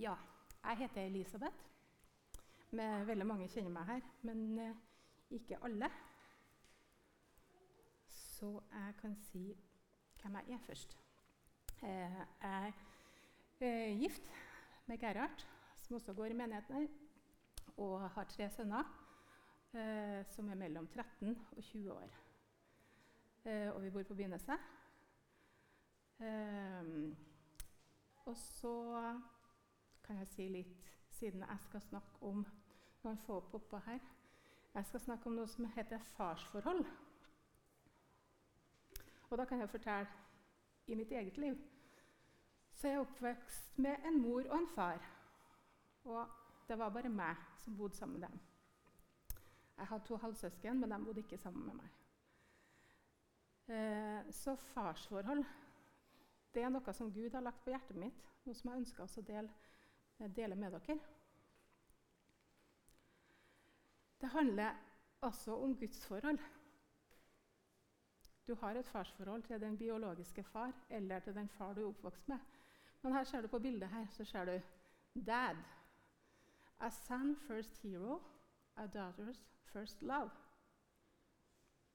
Ja, jeg heter Elisabeth. Med veldig mange kjenner meg her, men eh, ikke alle. Så jeg kan si hvem jeg er først. Eh, jeg er gift med Gerhard, som også går i menigheten her, og har tre sønner eh, som er mellom 13 og 20 år. Eh, og vi bor på Byneset. Eh, og så kan jeg si litt, siden jeg skal snakke om noen få opp her. Jeg skal snakke om noe som heter farsforhold. Og da kan jeg fortelle i mitt eget liv. Så jeg er oppvokst med en mor og en far. Og det var bare meg som bodde sammen med dem. Jeg hadde to halvsøsken, men de bodde ikke sammen med meg. Eh, så farsforhold det er noe som Gud har lagt på hjertet mitt, noe som jeg ønsker å dele, dele med dere. Det handler altså om gudsforhold. Du har et farsforhold til den biologiske far eller til den far du er oppvokst med. Men her ser du på bildet her, så ser du Dad. A son first hero, a daughter's first love.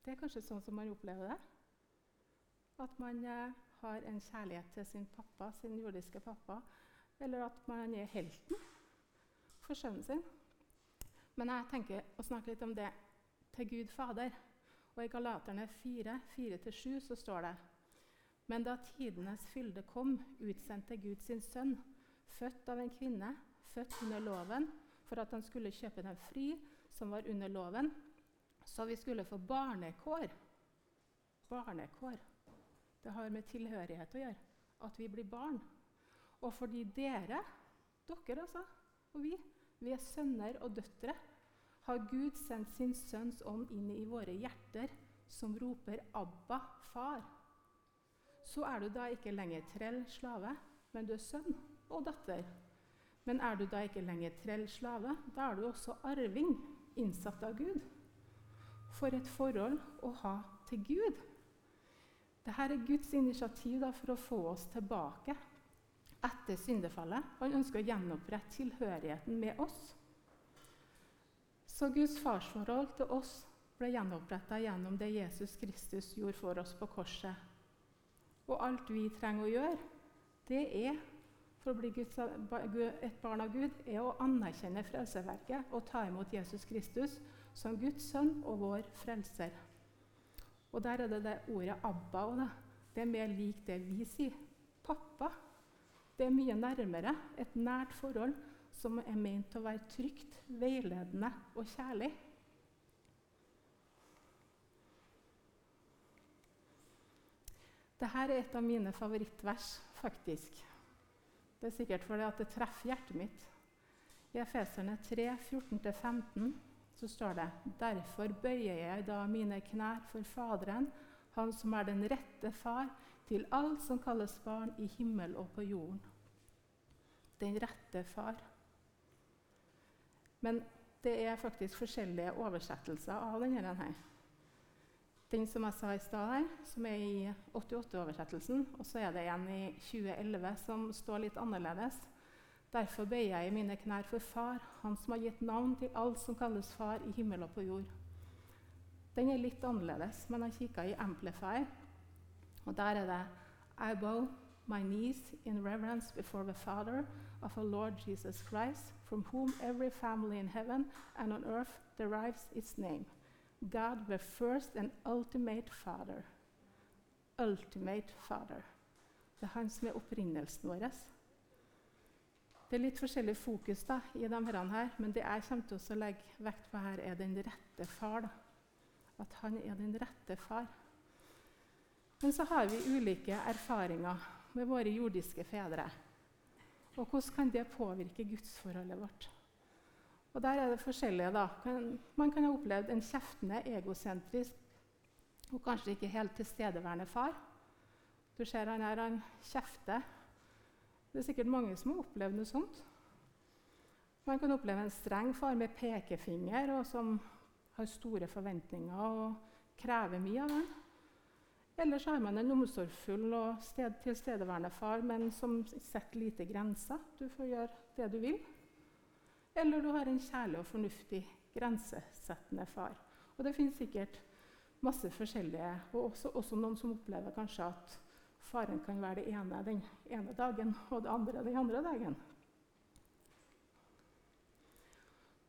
Det er kanskje sånn som man opplever det. At man eh, har en kjærlighet til sin pappa, sin jordiske pappa. Eller at man er helten for sønnen sin. Men jeg tenker å snakke litt om det til Gud Fader. Og I Galaterne 4, 4-7 så står det Men da tidenes fylde kom, utsendte Gud sin sønn, født av en kvinne, født under loven, for at han skulle kjøpe den fri som var under loven, så vi skulle få barnekår. Barnekår. Det har med tilhørighet å gjøre. At vi blir barn. Og fordi dere, dere altså, og vi, vi er sønner og døtre, har Gud sendt sin Sønns ånd inn i våre hjerter, som roper 'Abba, far'. Så er du da ikke lenger trell, slave, men du er sønn og datter. Men er du da ikke lenger trell, slave, da er du også arving, innsatt av Gud. For et forhold å ha til Gud! Dette er Guds initiativ da, for å få oss tilbake etter syndefallet. Han ønsker å gjenopprette tilhørigheten med oss. Så Guds farsforhold til oss ble gjenoppretta gjennom det Jesus Kristus gjorde for oss på korset. Og alt vi trenger å gjøre, det er for å bli Guds, et barn av Gud, er å anerkjenne frelseverket og ta imot Jesus Kristus som Guds sønn og vår frelser. Og der er det det ordet 'Abba' det. det er mer lik det vi sier. Pappa. Det er mye nærmere. Et nært forhold som er ment å være trygt, veiledende og kjærlig. Dette er et av mine favorittvers, faktisk. Det er sikkert fordi det treffer hjertet mitt. I Efeserne 3, 14-15 så står det Derfor bøyer jeg da mine knær for Faderen, Han som er den rette far til alt som kalles barn i himmel og på jorden. Den rette far. Men det er faktisk forskjellige oversettelser av denne. her. Den som jeg sa i stad som er i 88-oversettelsen, og så er det en i 2011 som står litt annerledes. Derfor bøyer jeg i mine knær for Far, Han som har gitt navn til alt som kalles Far i himmel og på jord. Den er litt annerledes, men jeg kikka i Amplifier, og der er det I bow my knees in reverence before the Father of our Lord Jesus Christ, from whom every family in heaven and on earth derives its name. God, the first and ultimate Father. Ultimate Father. Det er han som er opprinnelsen vår. Det er litt forskjellig fokus da, i disse her, men det jeg kommer til å legge vekt på her, er den rette far. Da. At han er den rette far. Men så har vi ulike erfaringer med våre jordiske fedre. Og hvordan kan det påvirke gudsforholdet vårt? Og Der er det forskjellige. da. Man kan ha opplevd en kjeftende, egosentrisk og kanskje ikke helt tilstedeværende far. Du ser han her, han kjefter. Det er sikkert mange som har opplevd noe sånt. Man kan oppleve en streng far med pekefinger og som har store forventninger og krever mye av en. Eller så har man en omsorgsfull og sted, tilstedeværende far, men som setter lite grenser. Du får gjøre det du vil. Eller du har en kjærlig og fornuftig grensesettende far. Og det finnes sikkert masse forskjellige, og også, også, noen som opplever kanskje at faren kan være det ene den ene dagen og det andre den andre dagen.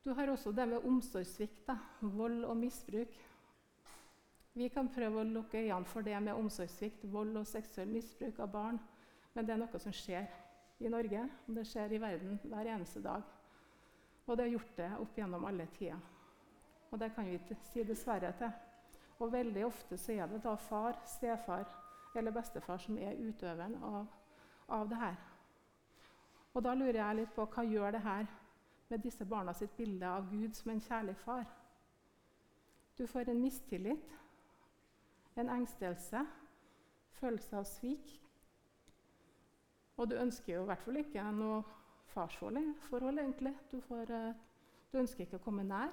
Du har også det med omsorgssvikt, vold og misbruk. Vi kan prøve å lukke øynene for det med omsorgssvikt, vold og seksuell misbruk av barn, men det er noe som skjer i Norge, og det skjer i verden hver eneste dag. Og det har gjort det opp gjennom alle tider. Og det kan vi ikke si dessverre til. Og veldig ofte så er det da far, stefar eller bestefar som er utøveren av, av det her. Og da lurer jeg litt på hva gjør det her med disse barna sitt bilde av Gud som en kjærlig far? Du får en mistillit en engstelse, følelse av svik. Og du ønsker jo i hvert fall ikke noe farsforhold, egentlig. Du, får, eh, du, ønsker ikke å komme nær.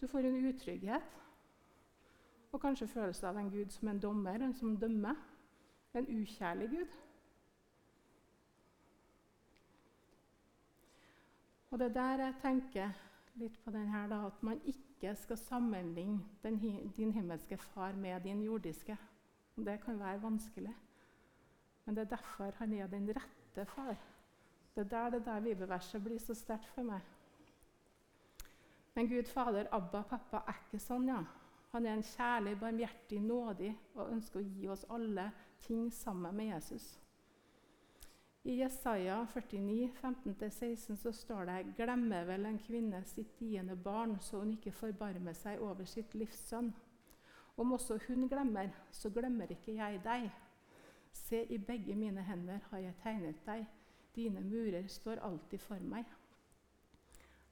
Du får en utrygghet. Og kanskje følelse av en gud som en dommer, en som dømmer. En ukjærlig gud. Og det er der jeg tenker litt på den her, da, at man ikke skal sammenligne din himmelske far med din jordiske. Det kan være vanskelig. Men det er derfor han er den rette far. Det er der det der bibelverset blir så sterkt for meg. Men Gud Fader, Abba, pappa, er ikke sånn, ja. Han er en kjærlig, barmhjertig, nådig og ønsker å gi oss alle ting sammen med Jesus. I Jesaja 49, 15-16 så står det Glemmer vel en kvinne sitt diende barn, så hun ikke forbarmer seg over sitt livs sønn? Om også hun glemmer, så glemmer ikke jeg deg. Se, i begge mine hender har jeg tegnet deg. Dine murer står alltid for meg.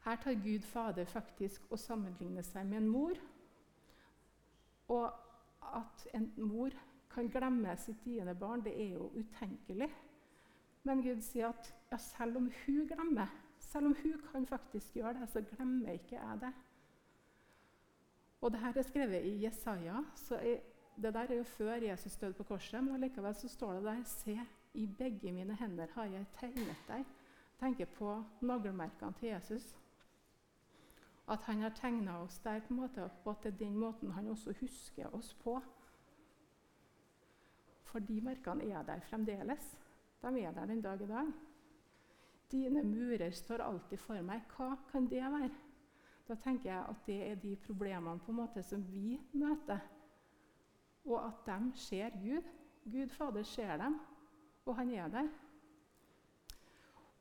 Her tar Gud Fader faktisk og sammenligner seg med en mor. Og at en mor kan glemme sitt diende barn, det er jo utenkelig. Men Gud sier at ja, selv om hun glemmer, selv om hun kan faktisk gjøre det, så glemmer ikke jeg det. Og det her er skrevet i Jesaja. så Det der er jo før Jesus døde på korset, men likevel så står det der Se, i begge mine hender har jeg tegnet deg. Tenker på naglemerkene til Jesus. At han har tegna oss der, på en måte, og at det er den måten han også husker oss på. For de merkene er der fremdeles. De er der den dag i dag. Dine murer står alltid for meg. Hva kan det være? Da tenker jeg at det er de problemene på en måte som vi møter. Og at de ser Gud. Gud Fader ser dem, og han er der.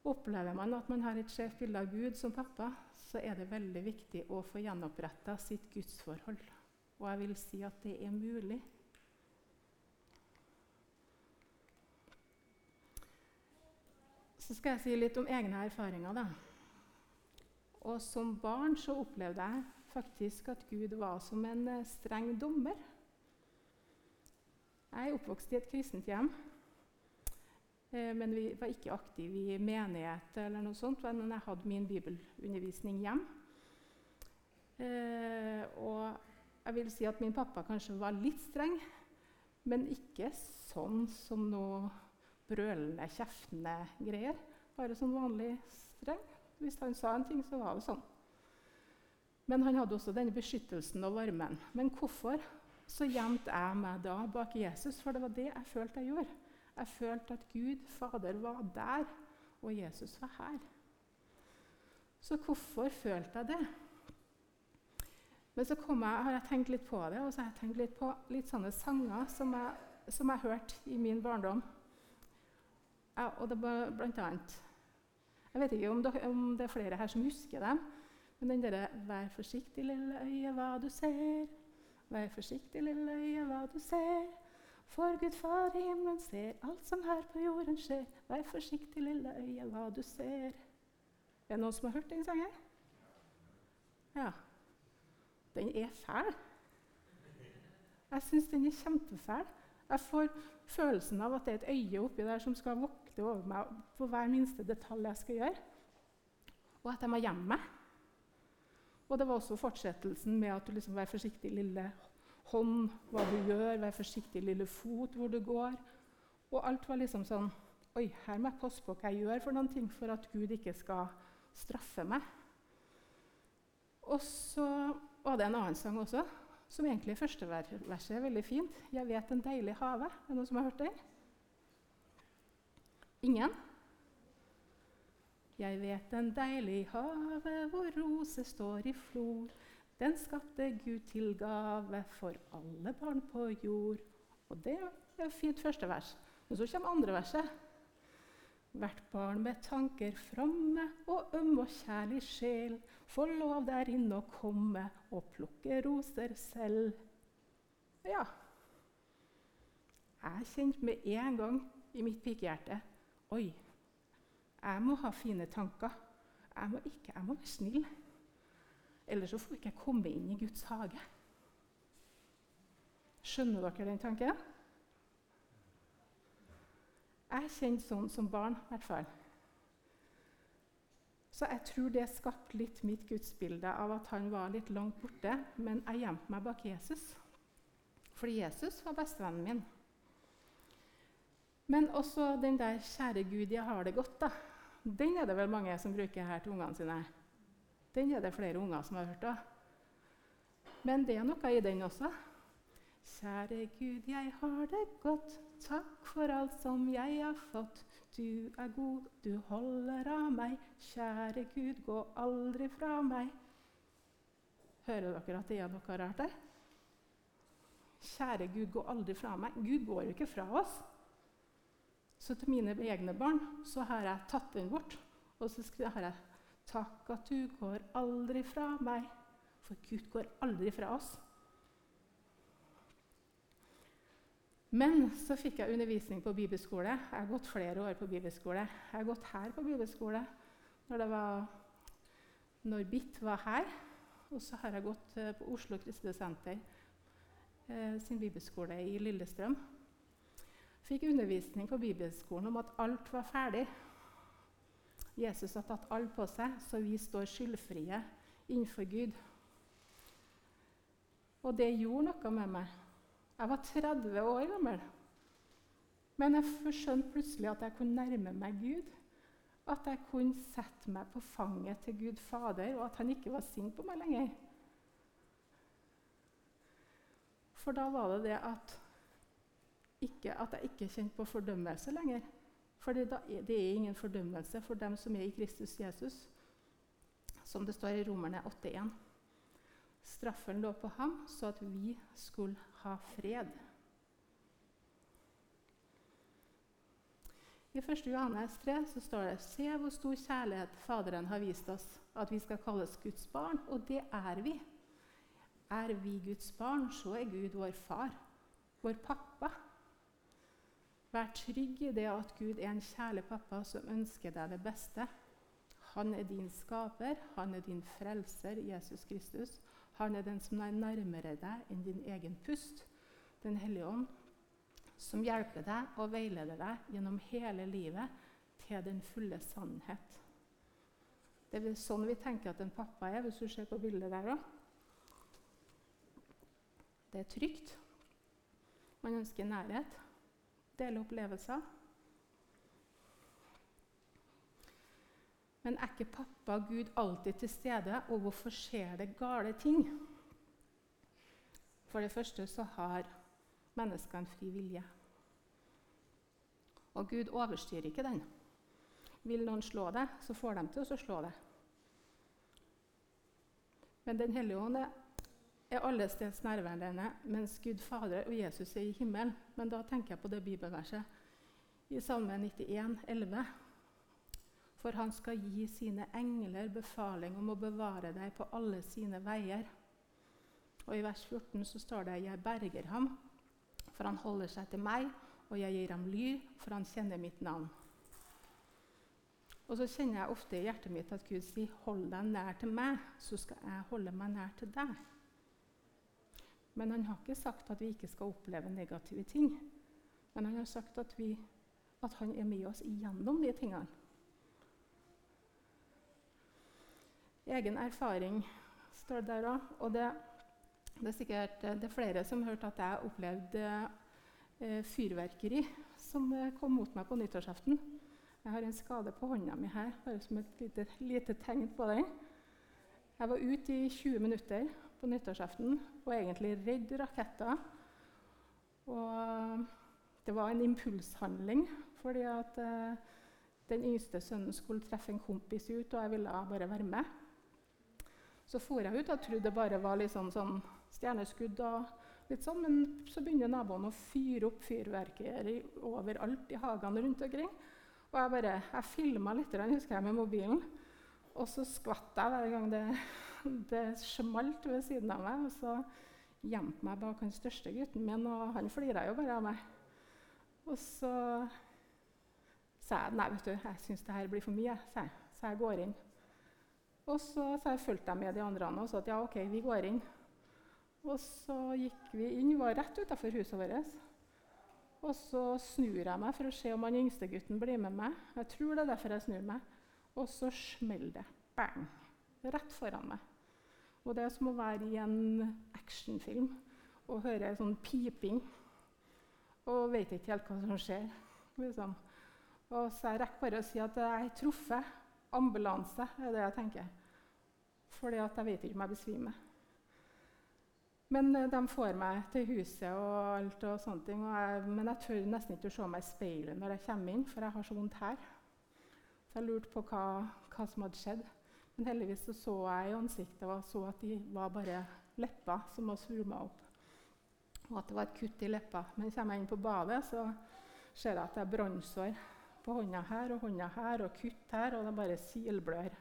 Opplever man at man har et skjevt bilde av Gud som pappa, så er det veldig viktig å få gjenoppretta sitt gudsforhold. Og jeg vil si at det er mulig. Så skal jeg si litt om egne erfaringer. da. Og Som barn så opplevde jeg faktisk at Gud var som en eh, streng dommer. Jeg er oppvokst i et kristent hjem, eh, men vi var ikke aktive i menighet. eller noe sånt, Men jeg hadde min bibelundervisning hjem. Eh, og jeg vil si at min pappa kanskje var litt streng, men ikke sånn som noe brølende, kjeftende greier. Bare sånn vanlig streng. Hvis han sa en ting, så var det sånn. Men han hadde også denne beskyttelsen og varmen. Men hvorfor så gjemte jeg meg da bak Jesus? For det var det jeg følte jeg gjorde. Jeg følte at Gud, Fader, var der, og Jesus var her. Så hvorfor følte jeg det? Men så jeg, har jeg tenkt litt på det, og så har jeg tenkt litt på litt sånne sanger som jeg, som jeg hørte i min barndom. Ja, og det blant annet Jeg vet ikke om det, om det, er flere her som husker dem. Men den derre 'Vær forsiktig, lille øye, hva du ser'. Vær forsiktig, lille øye, hva du ser. For Gud far i himmelen ser alt som her på jorden skjer. Vær forsiktig, lille øye, hva du ser. Er det noen som har hørt den sangen? Ja. Den er fæl. Jeg syns den er kjempefæl. Jeg får følelsen av at det er et øye oppi der som skal vokte over meg på hver minste detalj jeg skal gjøre. Og at jeg må gjemme meg. Og det var også fortsettelsen med at du liksom vær forsiktig, lille hånd, hva du gjør, vær forsiktig, lille fot, hvor du går. Og alt var liksom sånn Oi, her må jeg passe på hva jeg gjør for noen ting for at Gud ikke skal straffe meg. Og så var det en annen sang også, som egentlig i første verset er veldig fint. 'Jeg vet en deilig hage'. Er det noen som har hørt den? Ingen? Jeg vet en deilig have hvor roser står i flor. Den skapte Gud til gave for alle barn på jord. Og det er fint første vers. Men så kommer andre verset. Hvert barn med tanker fromme og øm og kjærlig sjel får lov der inne å komme og plukke roser selv. Ja Jeg kjente med en gang i mitt pikehjerte Oi, jeg må ha fine tanker. Jeg må, ikke, jeg må være snill. Ellers så får ikke jeg komme inn i Guds hage. Skjønner dere den tanken? Jeg kjente sånn som barn, i hvert fall. Så jeg tror det skapte litt mitt gudsbilde av at han var litt langt borte, men jeg gjemte meg bak Jesus. Fordi Jesus var bestevennen min. Men også den der 'Kjære Gud, jeg har det godt', da. Den er det vel mange som bruker her til ungene sine. Den er det flere unger som har hørt òg. Men det er noe i den også. Kjære Gud, jeg har det godt. Takk for alt som jeg har fått. Du er god, du holder av meg. Kjære Gud, gå aldri fra meg. Hører dere at det er noe rart der? Kjære Gud, gå aldri fra meg. Gud går jo ikke fra oss. Så til mine egne barn så har jeg tatt den bort. Og så har jeg Takk at du går aldri fra meg. For Gud går aldri fra oss. Men så fikk jeg undervisning på bibelskole. Jeg har gått flere år på bibelskole. Jeg har gått her på bibelskole når, var, når BIT var her. Og så har jeg gått eh, på Oslo Kristelig Senter eh, sin bibelskole i Lillestrøm fikk undervisning på bibelskolen om at alt var ferdig. Jesus har tatt alt på seg, så vi står skyldfrie innenfor Gud. Og det gjorde noe med meg. Jeg var 30 år gammel. Men jeg skjønte plutselig at jeg kunne nærme meg Gud. At jeg kunne sette meg på fanget til Gud Fader, og at han ikke var sint på meg lenger. For da var det det at ikke, at jeg ikke kjente på fordømmelse lenger. For det, er ingen fordømmelse for dem som er i Kristus Jesus, som det står i Romerne 8,1. Straffen lå på ham så at vi skulle ha fred. I 1. Johannes 3 så står det Se hvor stor kjærlighet Faderen har vist oss, at vi skal kalles Guds barn, og det er vi. Er vi Guds barn, så er Gud vår far, vår pappa. Vær trygg i det at Gud er en kjærlig pappa som ønsker deg det beste. Han er din skaper, han er din frelser, Jesus Kristus. Han er den som er nærmere deg enn din egen pust. Den hellige ånd, som hjelper deg og veileder deg gjennom hele livet til den fulle sannhet. Det er sånn vi tenker at en pappa er, hvis du ser på bildet der òg. Det er trygt. Man ønsker nærhet dele opplevelser. Men er ikke pappa Gud alltid til stede, og hvorfor skjer det gale ting? For det første så har menneskene fri vilje. Og Gud overstyrer ikke den. Vil noen slå deg, så får de til å slå deg. Men Den hellige ånd er er alle steds nærværende, mens Gud Fader og Jesus er i himmelen. Men da tenker jeg på det bibelverset i Salme 91, 11. For han skal gi sine engler befaling om å bevare deg på alle sine veier. Og I vers 14 så står det 'Jeg berger ham, for han holder seg til meg', 'og jeg gir ham ly, for han kjenner mitt navn'. Og så kjenner jeg ofte i hjertet mitt at Gud sier 'Hold deg nær til meg, så skal jeg holde meg nær til deg'. Men han har ikke sagt at vi ikke skal oppleve negative ting. Men han har sagt at, vi, at han er med oss igjennom de tingene. Egen erfaring står der òg. Og det Det er sikkert det er flere som har hørt at jeg opplevde eh, fyrverkeri som kom mot meg på nyttårsaften. Jeg har en skade på hånda mi her, bare som et lite, lite tegn på den. Jeg var ute i 20 minutter på nyttårsaften og egentlig redde raketter. Og det var en impulshandling, fordi at eh, den yngste sønnen skulle treffe en kompis ut, og jeg ville bare være med. Så for jeg ut og trodde det bare var litt sånn, sånn stjerneskudd. og litt sånn, Men så begynner naboen å fyre opp fyrverkeri overalt i hagene rundt omkring. Og jeg bare, jeg filma litt husker jeg, med mobilen. Og så skvatt jeg hver gang det, det smalt ved siden av meg. Og så gjemte meg bak den største gutten min, og han flira jo bare av meg. Og så sa jeg nei, vet du, jeg syns det her blir for mye, sa jeg. Så jeg går inn. Og så, så jeg fulgte jeg med de andre og sa at ja, OK, vi går inn. Og så gikk vi inn, var rett utafor huset vårt. Og så snur jeg meg for å se om han yngstegutten blir med meg. Jeg tror det er derfor jeg snur meg. Og så smeller det. Bang! Rett foran meg. Og det er som å være i en actionfilm og høre sånn piping. Og vet ikke helt hva som skjer. Liksom. Og så jeg rekker bare å si at jeg er truffet. Ambulanse er det jeg tenker. Fordi jeg vet ikke om jeg besvimer. Men eh, de får meg til huset og alt og sånne ting. Og jeg, men jeg tør nesten ikke å se meg i speilet når jeg kommer inn, for jeg har så vondt her. Så jeg lurte på hva, hva som hadde skjedd. Men heldigvis så, så jeg i ansiktet og så at de var bare lepper som var svulma opp. Og at det var et kutt i leppa. Men kommer jeg inn på badet, så ser jeg at det er brannsår på hånda her og hånda her og kutt her, og det bare silblør.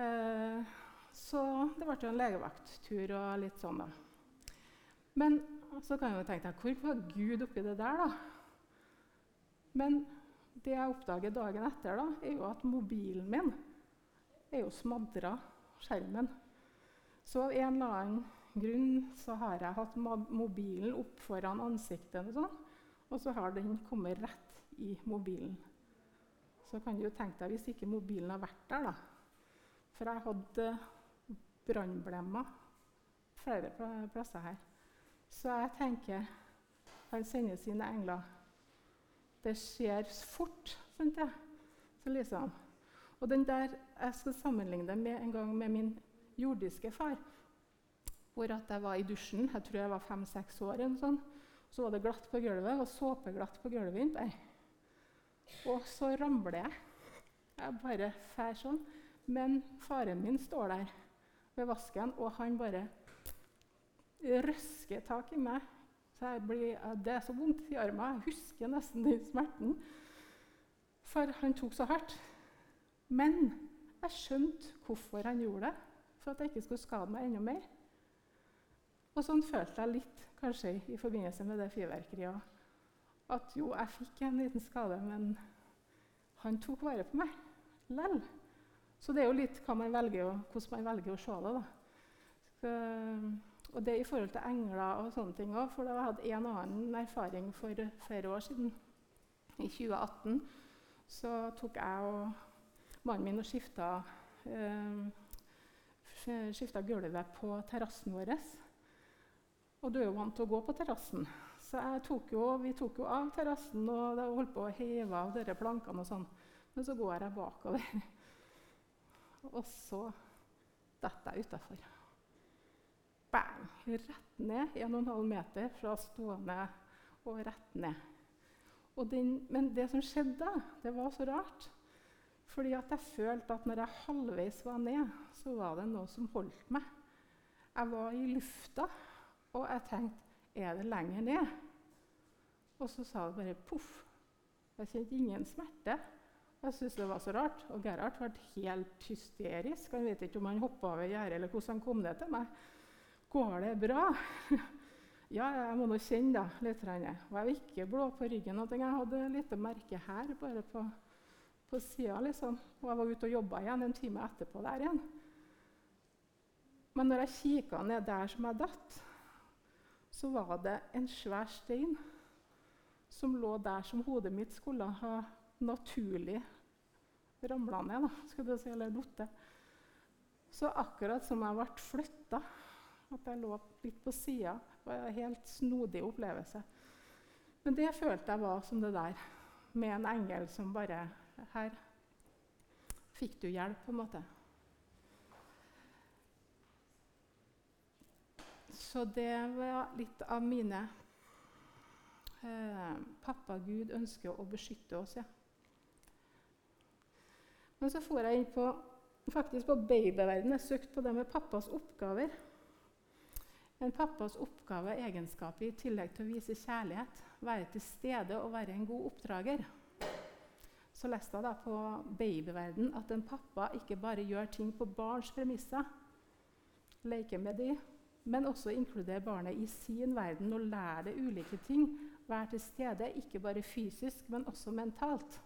Eh, så det ble jo en legevakttur og litt sånn, da. Men så kan jeg jo tenke deg, hvor var Gud oppi det der, da? Men det jeg oppdager dagen etter, da, er jo at mobilen min er jo smadra skjermen. Så av en eller annen grunn så har jeg hatt mobilen opp foran ansiktet, og, sånn, og så har den kommet rett i mobilen. Så kan du jo tenke deg hvis ikke mobilen har vært der, da. For jeg hadde brannblemmer flere plasser her. Så jeg tenker han sender sine engler. Det skjer fort, skjønte jeg. Så liksom. Og den der, Jeg skal sammenligne det med en gang med min jordiske far. Hvor at jeg var i dusjen, jeg tror jeg var fem-seks år. eller sånn. Så var det glatt på gulvet, og såpeglatt på gulvet innpå. Og så ramler jeg. Jeg bare fær sånn. Men faren min står der ved vasken, og han bare røsker tak i meg. Så blir, det er så vondt i armen. Jeg husker nesten den smerten. For han tok så hardt. Men jeg skjønte hvorfor han gjorde det. For at jeg ikke skulle skade meg enda mer. Og sånn følte jeg litt kanskje i forbindelse med det fyrverkeriet. At jo, jeg fikk en liten skade, men han tok vare på meg lell. Så det er jo litt man velger, hvordan man velger å se det. da. Så, og det i forhold til engler og sånne ting òg. For jeg hadde en annen erfaring for flere år siden. I 2018 så tok jeg og mannen min og skifta, eh, skifta gulvet på terrassen vår. Og du er jo vant til å gå på terrassen. Så tok jo, vi tok jo av terrassen og holdt på å heve av dere plankene. og sånn. Men så går jeg bakover og så detter jeg utafor. Bang! Rett ned 1,5 meter fra stående og rett ned. Og den, men det som skjedde, det var så rart. Fordi at jeg følte at når jeg halvveis var ned, så var det noe som holdt meg. Jeg var i lufta, og jeg tenkte Er det lenger ned? Og så sa det bare poff. Jeg kjente ingen smerte. Jeg syntes det var så rart. Og Gerhard ble helt hysterisk. Han vet ikke om han hoppa over gjerdet eller hvordan han kom ned til meg. Går det bra? ja, jeg må nå kjenne da, litt. Og jeg var ikke blå på ryggen. Jeg hadde et lite merke her, bare på, på sida. Liksom. Og jeg var ute og jobba igjen en time etterpå der igjen. Men når jeg kikka ned der som jeg datt, så var det en svær stein som lå der som hodet mitt skulle ha naturlig ramla ned, da, skal du si, eller datt. Så akkurat som jeg ble flytta At jeg lå litt på sida. Var en helt snodig opplevelse. Men det følte jeg var som det der, med en engel som bare Her fikk du hjelp, på en måte. Så det var litt av mine eh, Pappa Gud ønsker å beskytte oss, ja. Men så får jeg inn på faktisk på babyverdenen. Jeg søkte på det med pappas oppgaver. En pappas oppgave og egenskap i tillegg til å vise kjærlighet, være til stede og være en god oppdrager. Så leste jeg da på babyverden at en pappa ikke bare gjør ting på barns premisser, leker med dem, men også inkluderer barnet i sin verden og lærer det ulike ting. Være til stede, ikke bare fysisk, men også mentalt.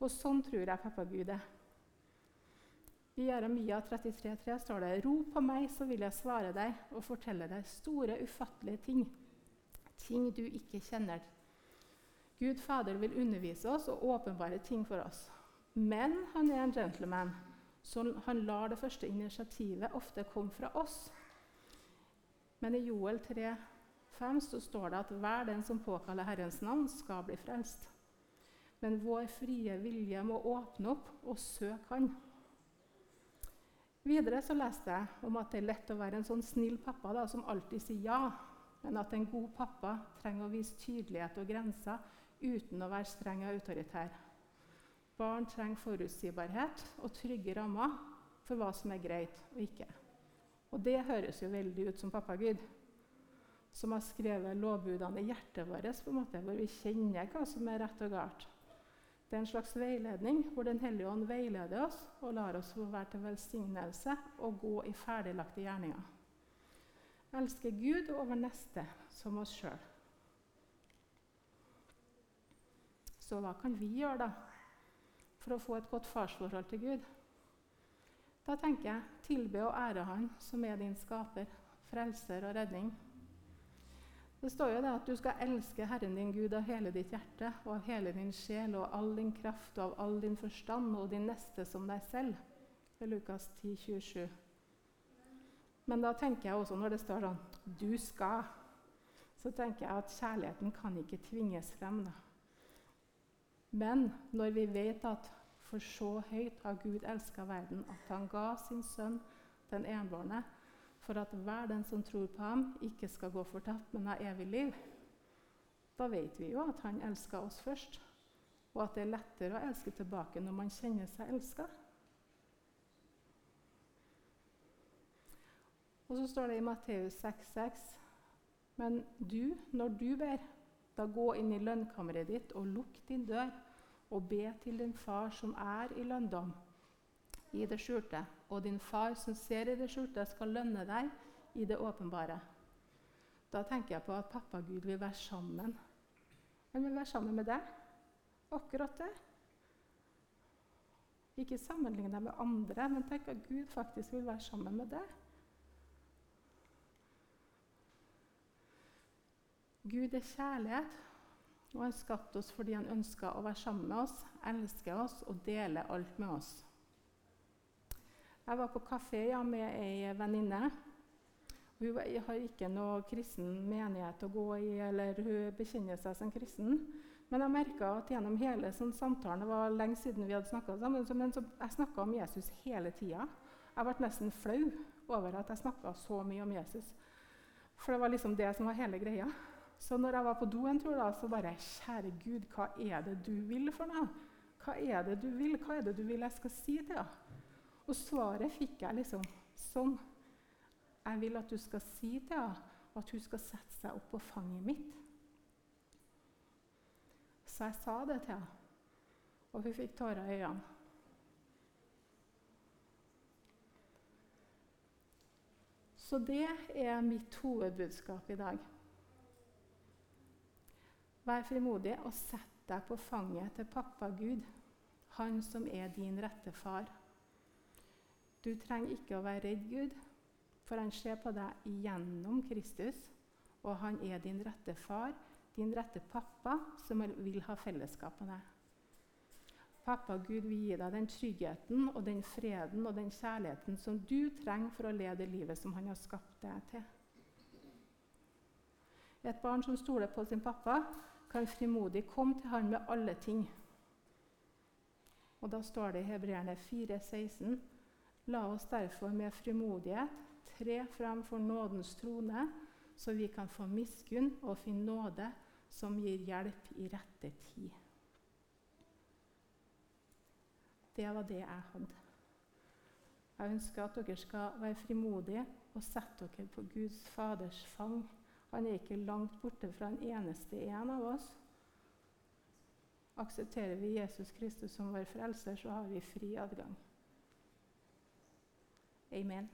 Og sånn tror jeg pappa Gud er. I Jeremia 33,3 står det Ro på meg, så vil jeg svare deg og fortelle deg store, ufattelige ting. Ting du ikke kjenner. Gud Fader vil undervise oss og åpenbare ting for oss. Men han er en gentleman, så han lar det første initiativet ofte komme fra oss. Men i Joel 3,5 så står det at hver den som påkaller Herrens navn, skal bli frelst. Men vår frie vilje må åpne opp og søke Han. Videre så leste jeg om at det er lett å være en sånn snill pappa da, som alltid sier ja, men at en god pappa trenger å vise tydelighet og grenser uten å være streng og autoritær. Barn trenger forutsigbarhet og trygge rammer for hva som er greit og ikke. Og det høres jo veldig ut som pappa Gud, som har skrevet lovbudene i hjertet vårt, på en måte, hvor vi kjenner hva som er rett og galt. Det er en slags veiledning hvor Den hellige ånd veileder oss og lar oss få være til velsignelse og gå i ferdiglagte gjerninger. Elske Gud over neste som oss sjøl. Så hva kan vi gjøre da for å få et godt farsforhold til Gud? Da tenker jeg tilbe og ære Han som er din skaper, frelser og redning. Det står jo det at du skal elske Herren din Gud av hele ditt hjerte og av hele din sjel og all din kraft og av all din forstand og din neste som deg selv. Det er Lukas 10, 27. Men da tenker jeg også når det står sånn 'du skal', så tenker jeg at kjærligheten kan ikke tvinges frem. da. Men når vi vet at for så høyt har Gud elska verden at han ga sin sønn den enbårne, for at hver den som tror på ham, ikke skal gå fortapt, men ha evig liv. Da vet vi jo at han elska oss først, og at det er lettere å elske tilbake når man kjenner seg elska. Og så står det i Matteus 6,6.: Men du, når du ber, da gå inn i lønnkammeret ditt og lukk din dør, og be til din far som er i lønndom i det skjulte, og din far som ser i det skjulte, skal lønne deg i det åpenbare. Da tenker jeg på at pappa Gud vil være sammen. Han vil være sammen med deg. Akkurat det. Ikke sammenligne deg med andre, men tenk at Gud faktisk vil være sammen med deg. Gud er kjærlighet, og han skapte oss fordi han ønska å være sammen med oss, elske oss og dele alt med oss. Jeg var på kafé ja, med ei venninne. Hun har ikke noe kristen menighet å gå i, eller hun bekjenner seg som kristen. Men jeg merka at gjennom hele sånn samtalen Det var lenge siden vi hadde snakka sammen, men så jeg snakka om Jesus hele tida. Jeg ble nesten flau over at jeg snakka så mye om Jesus. For det var liksom det som var hele greia. Så når jeg var på do en tur, da, så bare Kjære Gud, hva er det du vil for noe? Hva er det du vil? Hva er det du vil jeg skal si til henne? Og svaret fikk jeg liksom sånn. Jeg vil at du skal si til henne at hun skal sette seg opp på fanget mitt. Så jeg sa det til henne, og hun fikk tårer i øynene. Så det er mitt hovedbudskap i dag. Vær frimodig og sett deg på fanget til pappa Gud, han som er din rette far. Du trenger ikke å være redd Gud, for han ser på deg gjennom Kristus, og han er din rette far, din rette pappa, som vil ha fellesskap med deg. Pappa Gud vil gi deg den tryggheten og den freden og den kjærligheten som du trenger for å leve det livet som han har skapt deg til. Et barn som stoler på sin pappa, kan frimodig komme til han med alle ting. Og Da står det i Hebreerne 4,16.: La oss derfor med frimodighet tre fram for nådens trone, så vi kan få miskunn og finne nåde som gir hjelp i rette tid. Det var det jeg hadde. Jeg ønsker at dere skal være frimodige og sette dere på Guds Faders fang. Han er ikke langt borte fra en eneste en av oss. Aksepterer vi Jesus Kristus som vår frelser, så har vi fri adgang. Amen.